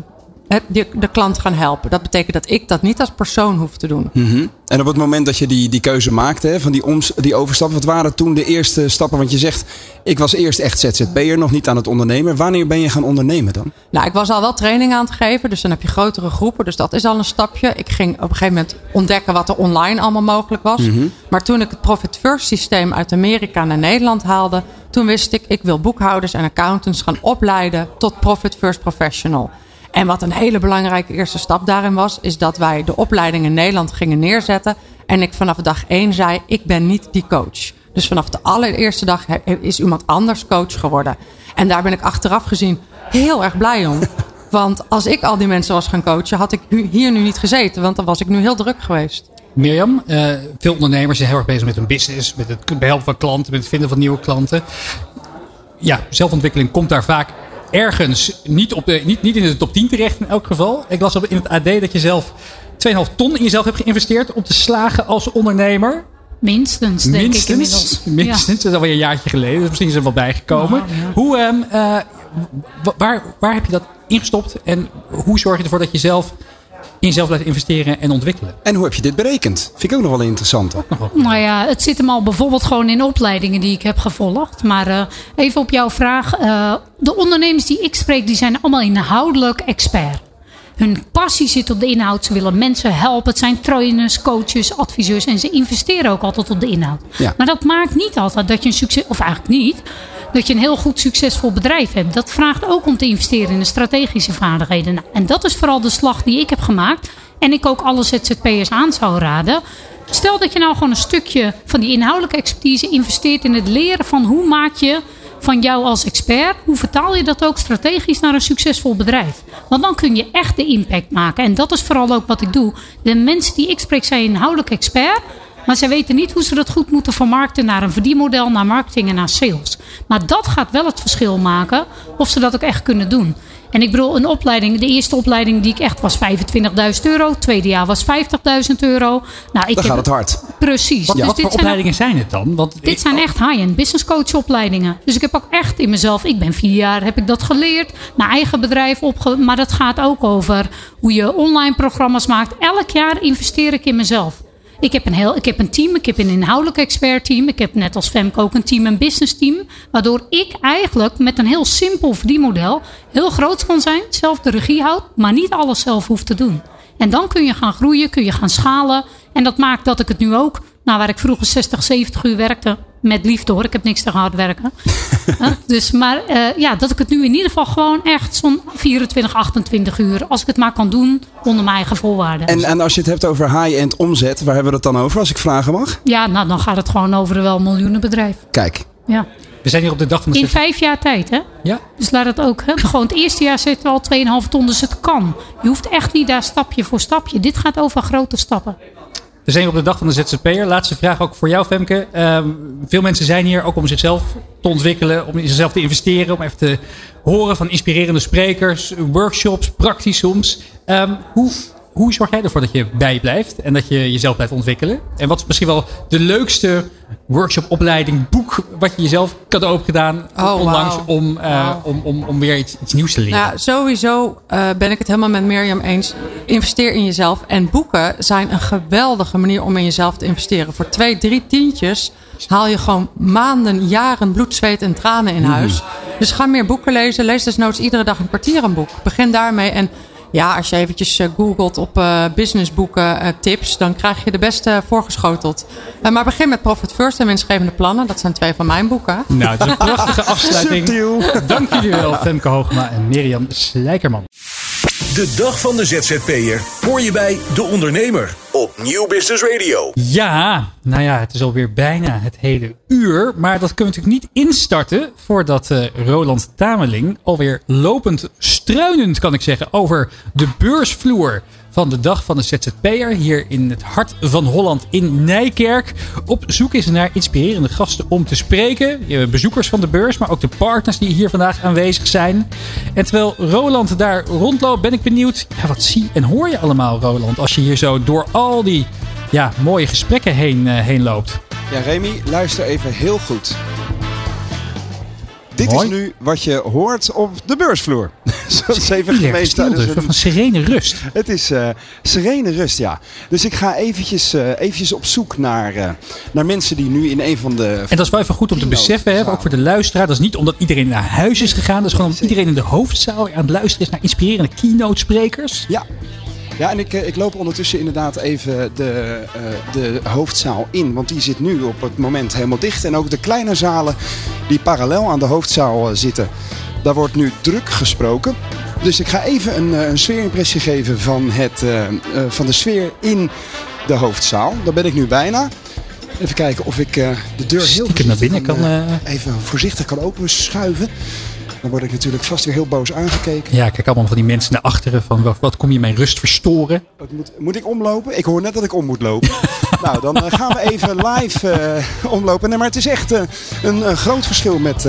de, de klant gaan helpen. Dat betekent dat ik dat niet als persoon hoef te doen. Mhm. En op het moment dat je die, die keuze maakte, hè, van die, oms, die overstap, wat waren toen de eerste stappen? Want je zegt, ik was eerst echt ZZP'er, nog niet aan het ondernemen. Wanneer ben je gaan ondernemen dan? Nou, ik was al wel training aan het geven, dus dan heb je grotere groepen. Dus dat is al een stapje. Ik ging op een gegeven moment ontdekken wat er online allemaal mogelijk was. Mhm. Maar toen ik het Profit First systeem uit Amerika naar Nederland haalde, toen wist ik, ik wil boekhouders en accountants gaan opleiden tot Profit First Professional. En wat een hele belangrijke eerste stap daarin was, is dat wij de opleiding in Nederland gingen neerzetten. En ik vanaf dag één zei, ik ben niet die coach. Dus vanaf de allereerste dag is iemand anders coach geworden. En daar ben ik achteraf gezien heel erg blij om. Want als ik al die mensen was gaan coachen, had ik hier nu niet gezeten. Want dan was ik nu heel druk geweest. Mirjam, eh, veel ondernemers zijn heel erg bezig met hun business, met het behelpen van klanten, met het vinden van nieuwe klanten. Ja, zelfontwikkeling komt daar vaak ergens niet, op de, niet, niet in de top 10 terecht in elk geval. Ik las op in het AD dat je zelf 2,5 ton in jezelf hebt geïnvesteerd om te slagen als ondernemer. Minstens, denk ik inmiddels. Minstens, dat is alweer een jaartje geleden. Dus misschien is er wel bijgekomen. Nou, ja. Hoe, ehm, eh, wa- waar, waar heb je dat ingestopt? En hoe zorg je ervoor dat je zelf in jezelf blijft investeren en ontwikkelen? En hoe heb je dit berekend? Vind ik ook nog wel interessant. Nou ja, het zit hem al bijvoorbeeld gewoon in opleidingen die ik heb gevolgd. Maar eh, even op jouw vraag. eh, de ondernemers die ik spreek, die zijn allemaal inhoudelijk expert. Hun passie zit op de inhoud. Ze willen mensen helpen. Het zijn trainers, coaches, adviseurs. En ze investeren ook altijd op de inhoud. Ja. Maar dat maakt niet altijd dat je een succes... Of eigenlijk niet. Dat je een heel goed succesvol bedrijf hebt. Dat vraagt ook om te investeren in de strategische vaardigheden. Nou, en dat is vooral de slag die ik heb gemaakt. En ik ook alle ZZP'ers aan zou raden. Stel dat je nou gewoon een stukje van die inhoudelijke expertise investeert in het leren van hoe maak je van jou als expert, hoe vertaal je dat ook strategisch naar een succesvol bedrijf? Want dan kun je echt de impact maken. En dat is vooral ook wat ik doe. De mensen die ik spreek zijn inhoudelijk expert. Maar zij weten niet hoe ze dat goed moeten vermarkten naar een verdienmodel, naar marketing en naar sales. Maar dat gaat wel het verschil maken of ze dat ook echt kunnen doen. En ik bedoel, een opleiding, de eerste opleiding die ik echt was 25.000 euro. Het tweede jaar was 50.000 euro. Nou, ik Dan heb- gaat het hard. Precies. Wat, Dus wat dit voor zijn ook- opleidingen zijn het dan? Want dit zijn echt high-end business coach opleidingen. Dus ik heb ook echt in mezelf, ik ben vier jaar, heb ik dat geleerd. Mijn eigen bedrijf opge... Maar dat gaat ook over hoe je online programma's maakt. Elk jaar investeer ik in mezelf. Ik heb een, heel, ik heb een team, ik heb een inhoudelijk expertteam. Ik heb net als Femke ook een team, een business team. Waardoor ik eigenlijk met een heel simpel verdienmodel heel groot kan zijn. Zelf de regie houdt, maar niet alles zelf hoeft te doen. En dan kun je gaan groeien, kun je gaan schalen. En dat maakt dat ik het nu ook, nou waar ik vroeger 60, 70 uur werkte, met liefde hoor, ik heb niks tegen hard werken. Huh? dus, maar eh, ja, dat ik het nu in ieder geval gewoon echt zo'n 24, 28 uur, als ik het maar kan doen, onder mijn eigen voorwaarden. En, en als je het hebt over high-end omzet, waar hebben we het dan over, als ik vragen mag? Ja, nou dan gaat het gewoon over een wel miljoenenbedrijf. Kijk. Ja. We zijn hier op de dag van de In vijf jaar tijd, hè? Ja. Dus laat het ook. Hè? Gewoon het eerste jaar zitten we al 2,5 ton, dus het kan. Je hoeft echt niet daar stapje voor stapje. Dit gaat over grote stappen. We zijn op de dag van de ZZP'er. Laatste vraag ook voor jou, Femke. Ehm, veel mensen zijn hier ook om zichzelf te ontwikkelen, om in zichzelf te investeren, om even te horen van inspirerende sprekers, workshops, praktisch soms. Ehm, hoe, hoe zorg jij ervoor dat je bijblijft en dat je jezelf blijft ontwikkelen? En wat is misschien wel de leukste workshop, opleiding, boek wat je jezelf cadeau hebt gedaan Oh, onlangs om, eh, om, om, om weer iets, iets nieuws te leren? Nou, sowieso eh, ben ik het helemaal met Mirjam eens. Investeer in jezelf. En boeken zijn een geweldige manier om in jezelf te investeren. Voor twee, drie tientjes haal je gewoon maanden, jaren bloed, zweet en tranen in huis. Dus ga meer boeken lezen. Lees desnoods iedere dag een kwartier een boek. Begin daarmee. En ja, als je eventjes eh, googelt op eh, businessboeken eh, tips, dan krijg je de beste voorgeschoteld. Maar begin met Profit First en winstgevende plannen. Dat zijn twee van mijn boeken. Nou, het is een prachtige afsluiting. Subtiel. Dank jullie wel, Femke Hoogma en Mirjam Slijkerman. De dag van de ZZP'er hoor je bij De Ondernemer op Nieuw Business Radio. Ja, nou ja, het is alweer bijna het hele uur. Maar dat kunnen we natuurlijk niet instarten voordat eh, Roland Tameling alweer lopend struinend, kan ik zeggen, over de beursvloer van de dag van de ZZP'er hier in het hart van Holland in Nijkerk op zoek is naar inspirerende gasten om te spreken. Bezoekers van de beurs, maar ook de partners die hier vandaag aanwezig zijn. En terwijl Roland daar rondloopt, ben ik benieuwd, ja, wat zie en hoor je allemaal, Roland, als je hier zo door al die ja, mooie gesprekken heen, eh, heen loopt. Ja, Remy, luister even heel goed. Dit Mooi. is nu wat je hoort op de beursvloer. Zoals even Lekker geweest stilte, tijdens van een... serene rust. Het is eh, serene rust, ja. Dus ik ga eventjes, eh, eventjes op zoek naar, eh, naar mensen die nu in een van de... En dat is wel even goed om te beseffen, hè, ook voor de luisteraar. Dat is niet omdat iedereen naar huis is gegaan. Dat is gewoon omdat iedereen in de hoofdzaal aan het luisteren is naar inspirerende keynote sprekers. Ja. Ja, en ik, eh, ik loop ondertussen inderdaad even de, eh, de hoofdzaal in. Want die zit nu op het moment helemaal dicht. En ook de kleine zalen die parallel aan de hoofdzaal eh, zitten. Daar wordt nu druk gesproken. Dus ik ga even een, een sfeerimpressie geven van, het, van de sfeer in de hoofdzaal. Daar ben ik nu bijna. Even kijken of ik de deur heel naar binnen kan, even voorzichtig kan openschuiven. Dan word ik natuurlijk vast weer heel boos aangekeken. Ja, kijk allemaal van die mensen naar achteren van wat, wat kom je mijn rust verstoren. Wat Moet, moet ik omlopen? Ik hoor net dat ik om moet lopen. nou, dan eh, gaan we even live eh, omlopen. Nee, maar het is echt eh, een, een groot verschil met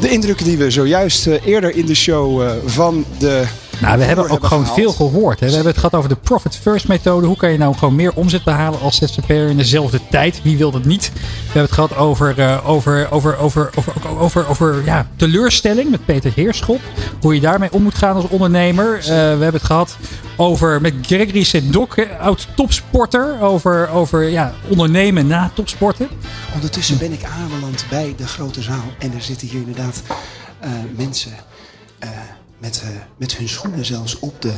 de indrukken die we zojuist eerder in de show van de. Nou, we hebben ook gewoon gehaald. veel gehoord. Hè. We hebben het gehad over de Profit First methode. Hoe kan je nou gewoon meer omzet behalen als ZZP'er in dezelfde tijd? Wie wil dat niet? We hebben het gehad over, eh, over, over, over, over, over, over, ja, teleurstelling met Peter Heerschop. Hoe je daarmee om moet gaan als ondernemer. Eh, we hebben het gehad over met Gregory Sedok, hè, oud topsporter. Over, over ja, ondernemen na topsporten. Ondertussen ben ik aanbeland bij de grote zaal. En er zitten hier inderdaad eh, mensen met, eh, met hun schoenen zelfs op de,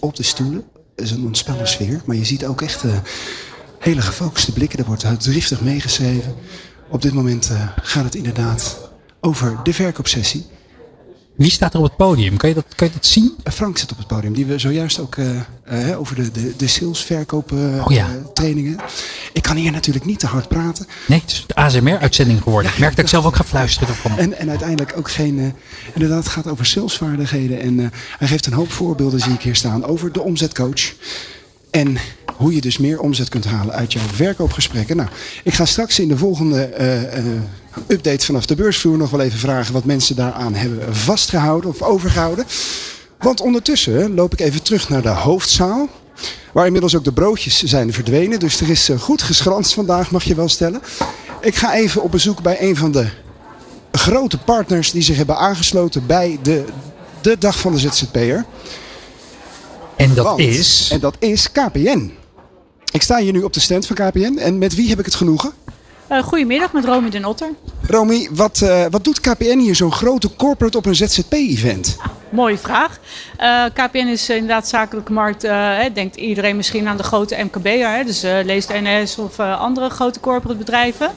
op de stoelen. Het is een ontspannen sfeer. Maar je ziet ook echt eh, hele gefocuste blikken. Er wordt driftig meegeschreven. Op dit moment eh, gaat het inderdaad over de verkoopsessie. Wie staat er op het podium? Kan je dat, kan je dat zien? Frank zit op het podium, die we zojuist ook eh, over de, de, de salesverkoop eh, Oh ja. trainingen. Ik kan hier natuurlijk niet te hard praten. Nee, het is de ASMR-uitzending geworden. ik merk dat ik zelf ook ga fluisteren ervan. En, en uiteindelijk ook geen. inderdaad, het gaat over salesvaardigheden. En hij geeft een hoop voorbeelden, zie ik hier staan, over de omzetcoach. En hoe je dus meer omzet kunt halen uit jouw verkoopgesprekken. Nou, ik ga straks in de volgende eh, eh, update vanaf de beursvloer nog wel even vragen wat mensen daaraan hebben vastgehouden of overgehouden. Want ondertussen loop ik even terug naar de hoofdzaal. Waar inmiddels ook de broodjes zijn verdwenen. Dus er is eh, goed geschranst vandaag, mag je wel stellen. Ik ga even op bezoek bij een van de grote partners die zich hebben aangesloten bij de, de dag van de ZZP'er. En dat Want- is... En dat is KPN. Ik sta hier nu op de stand van KPN. En met wie heb ik het genoegen? Eh, goedemiddag, met Romy den Otter. Romy, wat, eh, wat doet KPN hier zo'n grote corporate op een ZZP-event? Mooie vraag. Eh, KPN is inderdaad zakelijke markt. hè, denkt iedereen misschien aan de grote MKB'er. Hè, dus leest NS of andere grote corporate bedrijven.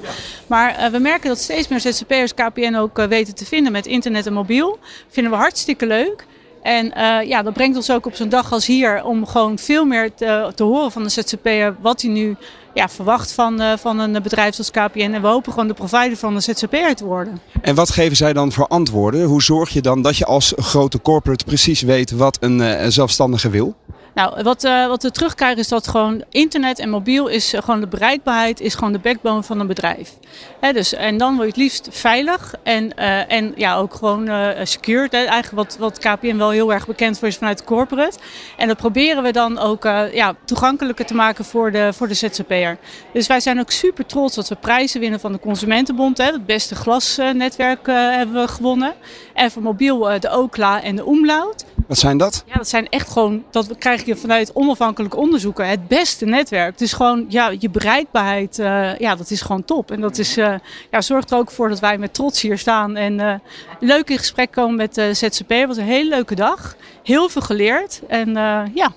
Maar we merken dat steeds meer ZZP'ers KPN ook weten te vinden met internet en mobiel. Vinden we hartstikke leuk. En eh, ja, dat brengt ons ook op zo'n dag als hier om gewoon veel meer te, te horen van de ZZP'er wat hij nu ja, verwacht van, eh, van een bedrijf zoals KPN. En we hopen gewoon de provider van de ZZP'er te worden. En wat geven zij dan voor antwoorden? Hoe zorg je dan dat je als grote corporate precies weet wat een eh, zelfstandige wil? Nou, wat, uh, wat we terugkrijgen is dat gewoon internet en mobiel is uh, gewoon de bereikbaarheid is gewoon de backbone van een bedrijf. He, dus, en dan wil je het liefst veilig en, uh, en ja, ook gewoon secured. Hè. Eigenlijk wat, wat KPN wel heel erg bekend voor is vanuit corporate. En dat proberen we dan ook ja, toegankelijker te maken voor de, voor de ZZP'er. Dus wij zijn ook super trots dat we prijzen winnen van de Consumentenbond. Hè. Het beste glasnetwerk hebben we gewonnen. En voor mobiel de Okla en de Umlaut. Wat zijn dat? Ja, dat zijn echt gewoon, dat krijg je vanuit onafhankelijke onderzoeken, het beste netwerk. Het is gewoon, ja, je bereikbaarheid, uh, ja, dat is gewoon top. En dat is, uh, ja, zorgt er ook voor dat wij met trots hier staan en uh, leuk in gesprek komen met ZZP. Het was een hele leuke dag. Heel veel geleerd en ja,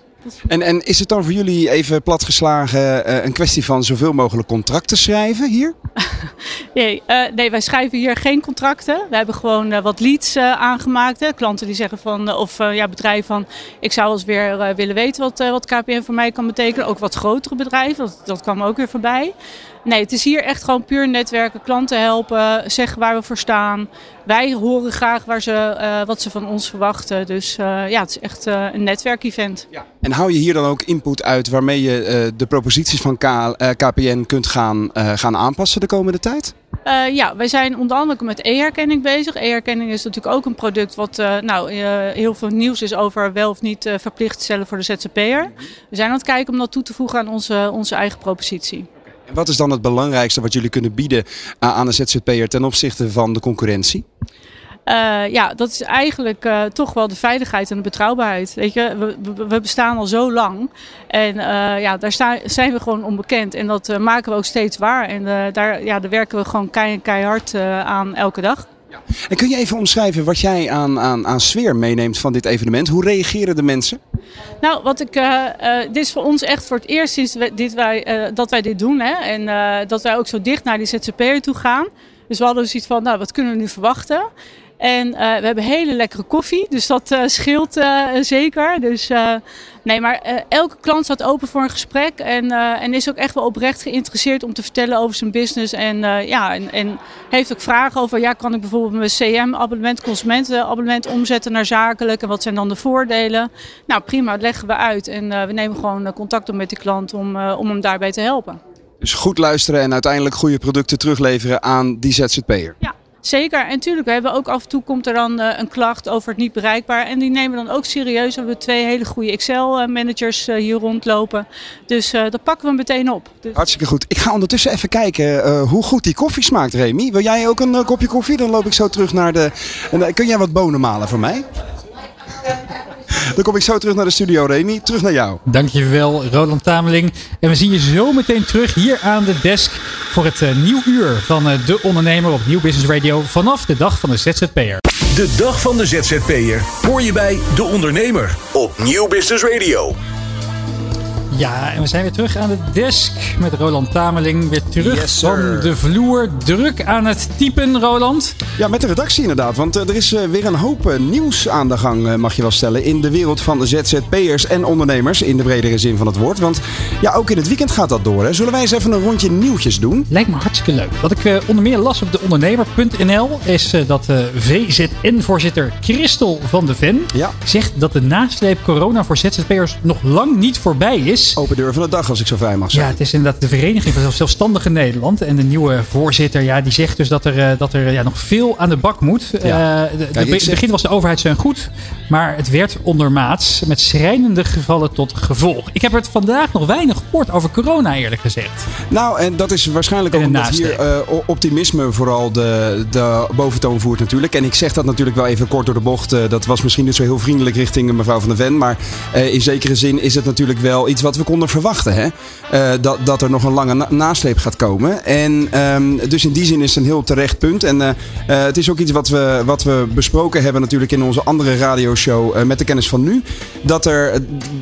en, en is het dan voor jullie even platgeslagen uh, een kwestie van zoveel mogelijk contracten schrijven hier? nee, uh, nee, wij schrijven hier geen contracten. We hebben gewoon uh, wat leads aangemaakt. Hè. Klanten die zeggen van, of ja, bedrijven van, ik zou eens weer willen weten wat, wat KPN voor mij kan betekenen. Ook wat grotere bedrijven, dat, dat kwam ook weer voorbij. Nee, het is hier echt gewoon puur netwerken, klanten helpen, zeggen waar we voor staan. Wij horen graag waar ze, uh, wat ze van ons verwachten. Dus uh, ja, het is echt uh, een netwerkevent. Ja. En hou je hier dan ook input uit waarmee je de proposities van K KPN kunt gaan, gaan aanpassen de komende tijd? Uh, ja, wij zijn onder andere met e-herkenning bezig. E-herkenning is natuurlijk ook een product wat uh, nou, uh, heel veel nieuws is over wel of niet verplicht stellen voor de ZZP'er. We zijn aan het kijken om dat toe te voegen aan onze, onze eigen propositie. Wat is dan het belangrijkste wat jullie kunnen bieden aan de ZZP'er ten opzichte van de concurrentie? Uh, ja, dat is eigenlijk uh, toch wel de veiligheid en de betrouwbaarheid. Weet je, we, we bestaan al zo lang en ja, daar zijn we gewoon onbekend. En dat maken we ook steeds waar. En daar, ja, daar werken we gewoon keihard aan elke dag. Ja. En kun je even omschrijven wat jij aan, aan, aan sfeer meeneemt van dit evenement? Hoe reageren de mensen? Nou, wat ik, uh, uh, dit is voor ons echt voor het eerst sinds dit wij, uh, dat wij dit doen. Hè? En dat wij ook zo dicht naar die ZZP'er toe gaan. Dus we hadden zoiets van, nou, wat kunnen we nu verwachten? En uh, we hebben hele lekkere koffie, dus dat uh, scheelt uh, zeker. Dus nee, maar elke klant staat open voor een gesprek en, en is ook echt wel oprecht geïnteresseerd om te vertellen over zijn business. En, ja, en, en, heeft ook vragen over, ja, kan ik bijvoorbeeld mijn CM-abonnement, consumentenabonnement omzetten naar zakelijk en wat zijn dan de voordelen? Nou prima, dat leggen we uit en we nemen gewoon contact op met die klant om, om hem daarbij te helpen. Dus goed luisteren en uiteindelijk goede producten terugleveren aan die ZZP'er. Ja. Zeker. En natuurlijk, we hebben ook af en toe komt er dan uh, een klacht over het niet bereikbaar. En die nemen we dan ook serieus. We hebben twee hele goede Excel-managers uh, hier rondlopen. Dus uh, dat pakken we meteen op. Dus... Hartstikke goed. Ik ga ondertussen even kijken hoe goed die koffie smaakt, Remy. Wil jij ook een kopje koffie? Dan loop ik zo terug naar de... kun jij wat bonen malen voor mij? Dan kom ik zo terug naar de studio, Remy. Terug naar jou. Dankjewel, Roland Tameling. En we zien je zo meteen terug hier aan de desk voor het uh, nieuw uur van uh, De Ondernemer op Nieuw Business Radio vanaf de dag van de ZZP'er. De dag van de ZZP'er hoor je bij De Ondernemer op Nieuw Business Radio. Ja, en we zijn weer terug aan de desk met Roland Tameling. Weer terug yes, van de vloer. Druk aan het typen, Roland. Ja, met de redactie inderdaad. Want uh, er is uh, weer een hoop uh, nieuws aan de gang, mag je wel stellen. In de wereld van de ZZP'ers en ondernemers. In de bredere zin van het woord. Want ja, ook in het weekend gaat dat door. Hè. Zullen wij eens even een rondje nieuwtjes doen? Lijkt me hartstikke leuk. Wat ik onder meer las op de ondernemer.nl is dat VZN-voorzitter Christel van de Ven ja. zegt dat de nasleep corona voor ZZP'ers nog lang niet voorbij is. Open deur van de dag, als ik zo vrij mag zijn. Ja, het is inderdaad de Vereniging van Zelfstandigen Nederland. En de nieuwe voorzitter, ja, die zegt dus dat er, dat er ja, nog veel aan de bak moet. Ja. Uh, de, Kijk, de, begin was de overheid goed, maar het werd ondermaats met schrijnende gevallen tot gevolg. Ik heb het vandaag nog weinig gehoord over corona, eerlijk gezegd. Nou, en dat is waarschijnlijk ook omdat hier uh, optimisme vooral de, de boventoon voert natuurlijk. En ik zeg dat natuurlijk wel even kort door de bocht. Uh, dat was misschien niet zo heel vriendelijk richting mevrouw van der Ven. Maar in zekere zin is het natuurlijk wel iets wat we konden verwachten. Hè? Uh, dat, dat er nog een lange na nasleep gaat komen. En um, dus in die zin is het een heel terecht punt. En uh, uh, het is ook iets wat we, wat we besproken hebben natuurlijk in onze andere radioshow met de kennis van nu. Dat er,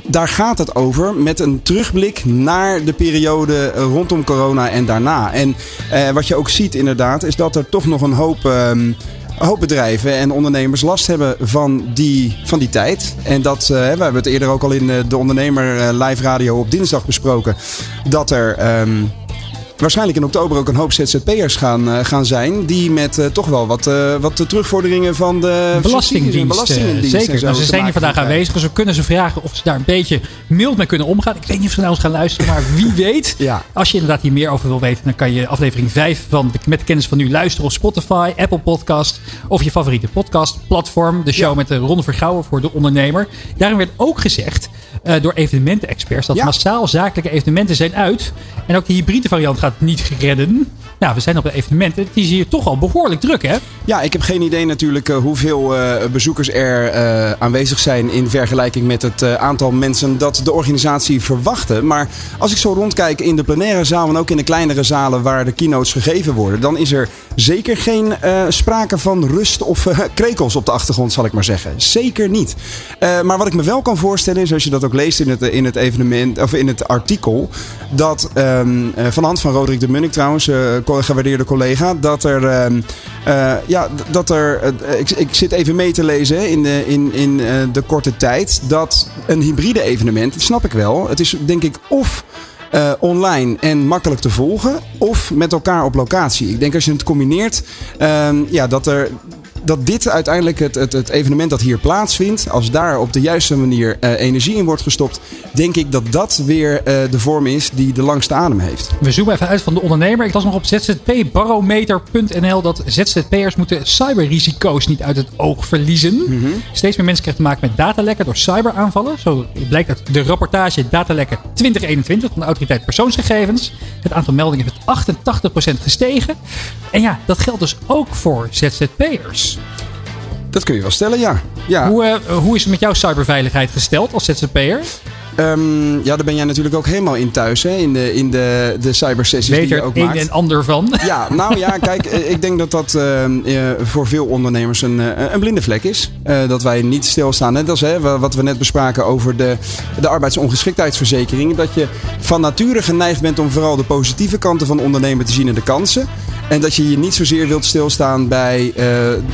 daar gaat het over met een terugblik naar de periode rondom corona en daarna. En wat je ook ziet inderdaad is dat er toch nog een hoop... Um, een hoop bedrijven en ondernemers last hebben van die, van die tijd. En dat, eh, we hebben het eerder ook al in eh, de ondernemer eh, live radio op dinsdag besproken. Dat er ehm, waarschijnlijk in oktober ook een hoop ZZP'ers gaan, eh, gaan zijn. Die met eh, toch wel wat, eh, wat terugvorderingen van de Belastingdienst. en Zeker. Nou, ze zijn hier vandaag krijgen. aanwezig. Dus we kunnen ze vragen of ze daar een beetje mild mee kunnen omgaan. Ik weet niet of ze naar ons gaan luisteren, maar wie weet. Ja. Als je inderdaad hier meer over wil weten, dan kan je aflevering 5 van de, Met de Kennis van Nu luisteren op Spotify, Apple Podcast of je favoriete podcastplatform. De show met de Ronde Vergouwen voor de ondernemer. Daarin werd ook gezegd eh, door evenementenexperts dat Ja. massaal zakelijke evenementen zijn uit. En ook de hybride variant gaat niet redden. Nou, we zijn op een evenement. Het is hier toch al behoorlijk druk, hè? Ja, ik heb geen idee natuurlijk eh, hoeveel eh, bezoekers er eh, aanwezig zijn in vergelijking met het aantal mensen dat de organisatie verwachtte. Maar als ik zo rondkijk in de plenaire zaal en ook in de kleinere zalen waar de keynotes gegeven worden, dan is er zeker geen sprake van rust of krekels op de achtergrond, zal ik maar zeggen. Zeker niet. Maar wat ik me wel kan voorstellen is, als je dat ook leest in het, in het evenement of in het artikel, dat ehm, eh, van hand van Roderick de Munnik trouwens, gewaardeerde collega, dat er, ehm, eh, ja, dat er, eh, ik, ik zit even mee te lezen in, de, in, in eh, de korte tijd, dat een hybride evenement, dat snap ik wel, het is denk ik of eh, online en makkelijk te volgen, of met elkaar op locatie. Ik denk als je het combineert, ehm, ja, dat er dat dit uiteindelijk het, het, het evenement dat hier plaatsvindt, als daar op de juiste manier eh, energie in wordt gestopt, denk ik dat dat weer eh, de vorm is die de langste adem heeft. We zoomen even uit van de ondernemer. Ik las nog op zzpbarometer.nl dat ZZP'ers moeten cyberrisico's niet uit het oog verliezen. Steeds meer mensen krijgen te maken met datalekken door cyberaanvallen. Zo blijkt uit de rapportage Datalekken 2021 van de autoriteit persoonsgegevens. Het aantal meldingen is met 88% gestegen. En ja, dat geldt dus ook voor ZZP'ers. Dat kun je wel stellen, ja. ja. Hoe, eh, hoe is het met jouw cyberveiligheid gesteld als ZZP'er? Ehm, ja, daar ben jij natuurlijk ook helemaal in thuis, hè? in de, in de, de cybersessies Weet die je ook een maakt. en ander van? Ja, nou ja, kijk, eh, ik denk dat dat eh, eh, voor veel ondernemers een, een blinde vlek is. Dat wij niet stilstaan. Net als hè, wa- wat we net bespraken over de, de arbeidsongeschiktheidsverzekering. Dat je van nature geneigd bent om vooral de positieve kanten van ondernemen te zien en de kansen. En dat je je niet zozeer wilt stilstaan bij eh,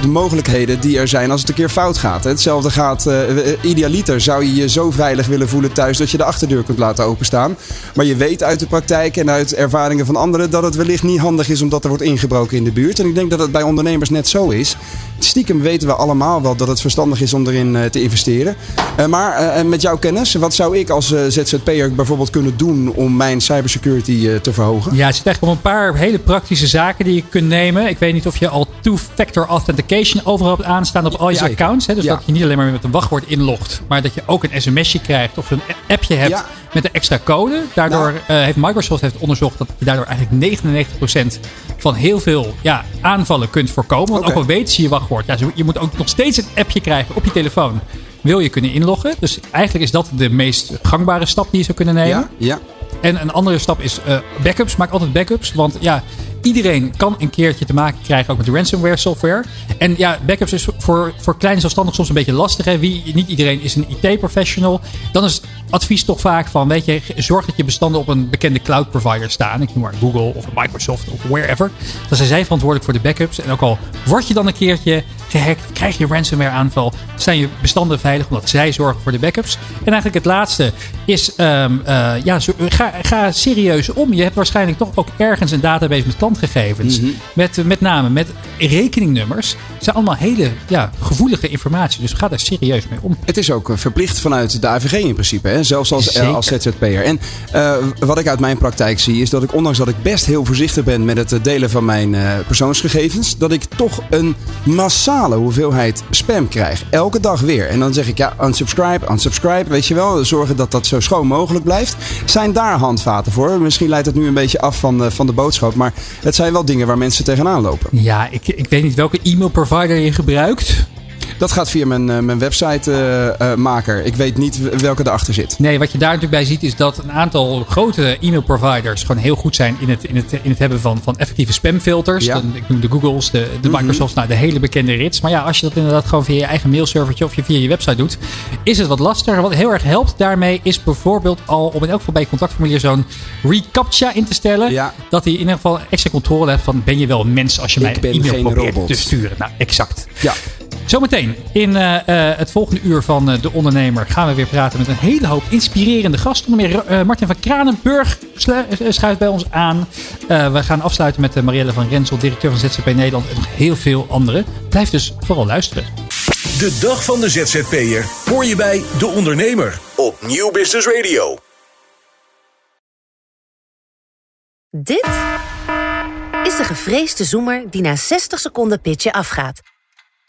de mogelijkheden die er zijn als het een keer fout gaat. Hetzelfde gaat, eh, idealiter zou je je zo veilig willen voelen thuis dat je de achterdeur kunt laten openstaan. Maar je weet uit de praktijk en uit ervaringen van anderen dat het wellicht niet handig is omdat er wordt ingebroken in de buurt. En ik denk dat het bij ondernemers net zo is. Stiekem weten we allemaal wel dat het verstandig is om erin eh, te investeren. Eh, maar eh, met jouw kennis, wat zou ik als ZZP'er bijvoorbeeld kunnen doen om mijn cybersecurity te verhogen? Ja, het zit echt op een paar hele praktische zaken die je kunt nemen. Ik weet niet of je al two-factor authentication overal hebt aanstaan op al je Zeker. accounts. Hè? Dus Ja. dat je niet alleen maar met een wachtwoord inlogt, maar dat je ook een sms'je krijgt of een appje hebt Ja. met een extra code. Daardoor heeft Microsoft heeft onderzocht dat je daardoor eigenlijk 99% van heel veel ja, aanvallen kunt voorkomen. Want ook al weet ze je wachtwoord, ja, ze- je moet ook nog steeds een appje krijgen op je telefoon. Wil je kunnen inloggen? Dus eigenlijk is dat de meest gangbare stap die je zou kunnen nemen. Ja, ja. En een andere stap is eh, backups. Maak altijd backups. Want ja, iedereen kan een keertje te maken krijgen ook met ransomware software. En ja, backups is voor, voor kleine zelfstandigen soms een beetje lastig. Hè? Wie, niet iedereen is een IT-professional. Dan is advies toch vaak van, weet je, zorg dat je bestanden op een bekende cloud provider staan. Ik noem maar Google of Microsoft of wherever. Dan zijn zij verantwoordelijk voor de backups. En ook al word je dan een keertje gehackt, krijg je een ransomware aanval, zijn je bestanden veilig omdat zij zorgen voor de backups. En eigenlijk het laatste is, ehm, eh, ja, zo- ga, ga serieus om. Je hebt waarschijnlijk toch ook ergens een database met klantgegevens. met, met name met rekeningnummers. Het zijn allemaal hele ja, gevoelige informatie. Dus ga daar serieus mee om. Het is ook eh, verplicht vanuit de AVG in principe, hè? zelfs als, eh, Zeker. als ZZP'er. En eh, wat ik uit mijn praktijk zie is dat ik, ondanks dat ik best heel voorzichtig ben met het eh, delen van mijn eh, persoonsgegevens, dat ik toch een hoeveelheid spam krijg. Elke dag weer. En dan zeg ik ja, unsubscribe, unsubscribe, weet je wel. Zorgen dat dat zo schoon mogelijk blijft. Zijn daar handvaten voor? Misschien leidt het nu een beetje af van, eh, van de boodschap, maar het zijn wel dingen waar mensen tegenaan lopen. Ja, ik, ik weet niet welke e-mail provider je gebruikt. Dat gaat via mijn, uh, mijn website-maker. ik weet niet welke erachter zit. Nee, wat je daar natuurlijk bij ziet is dat een aantal grote e-mailproviders gewoon heel goed zijn in het, in het, in het hebben van, van effectieve spamfilters. Ja. Dan, ik noem de Googles, de, de Mhm. Microsofts, nou, de hele bekende rits. Maar ja, als je dat inderdaad gewoon via je eigen mailservertje of je via je website doet, is het wat lastiger. Wat heel erg helpt daarmee is bijvoorbeeld al om in elk geval bij je contactformulier zo'n reCAPTCHA in te stellen. Dat hij in ieder geval extra controle hebt van ben je wel een mens als je mij Ik ben een e-mail probeert robot. te sturen. Nou, exact. Ja. Zometeen in eh, eh, het volgende uur van eh, De Ondernemer gaan we weer praten met een hele hoop inspirerende gasten. Onder meer eh, Martin van Kranenburg schuift bij ons aan. Eh, we gaan afsluiten met Marielle van Rensel, directeur van ZZP Nederland en nog heel veel anderen. Blijf dus vooral luisteren. De dag van de ZZP'er hoor je bij De Ondernemer op Nieuw Business Radio. Dit is de gevreesde zoemer die na 60 seconden pitchen afgaat.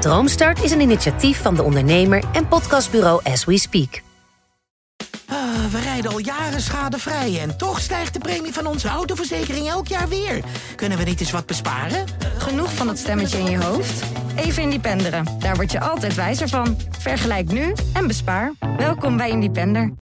Droomstart is een initiatief van de ondernemer en podcastbureau As We Speak. Ah, we rijden al jaren schadevrij en toch stijgt de premie van onze autoverzekering elk jaar weer. Kunnen we niet eens wat besparen? Genoeg van dat stemmetje in je hoofd? Even Independeren. Daar word je altijd wijzer van. Vergelijk nu en bespaar. Welkom bij Independer.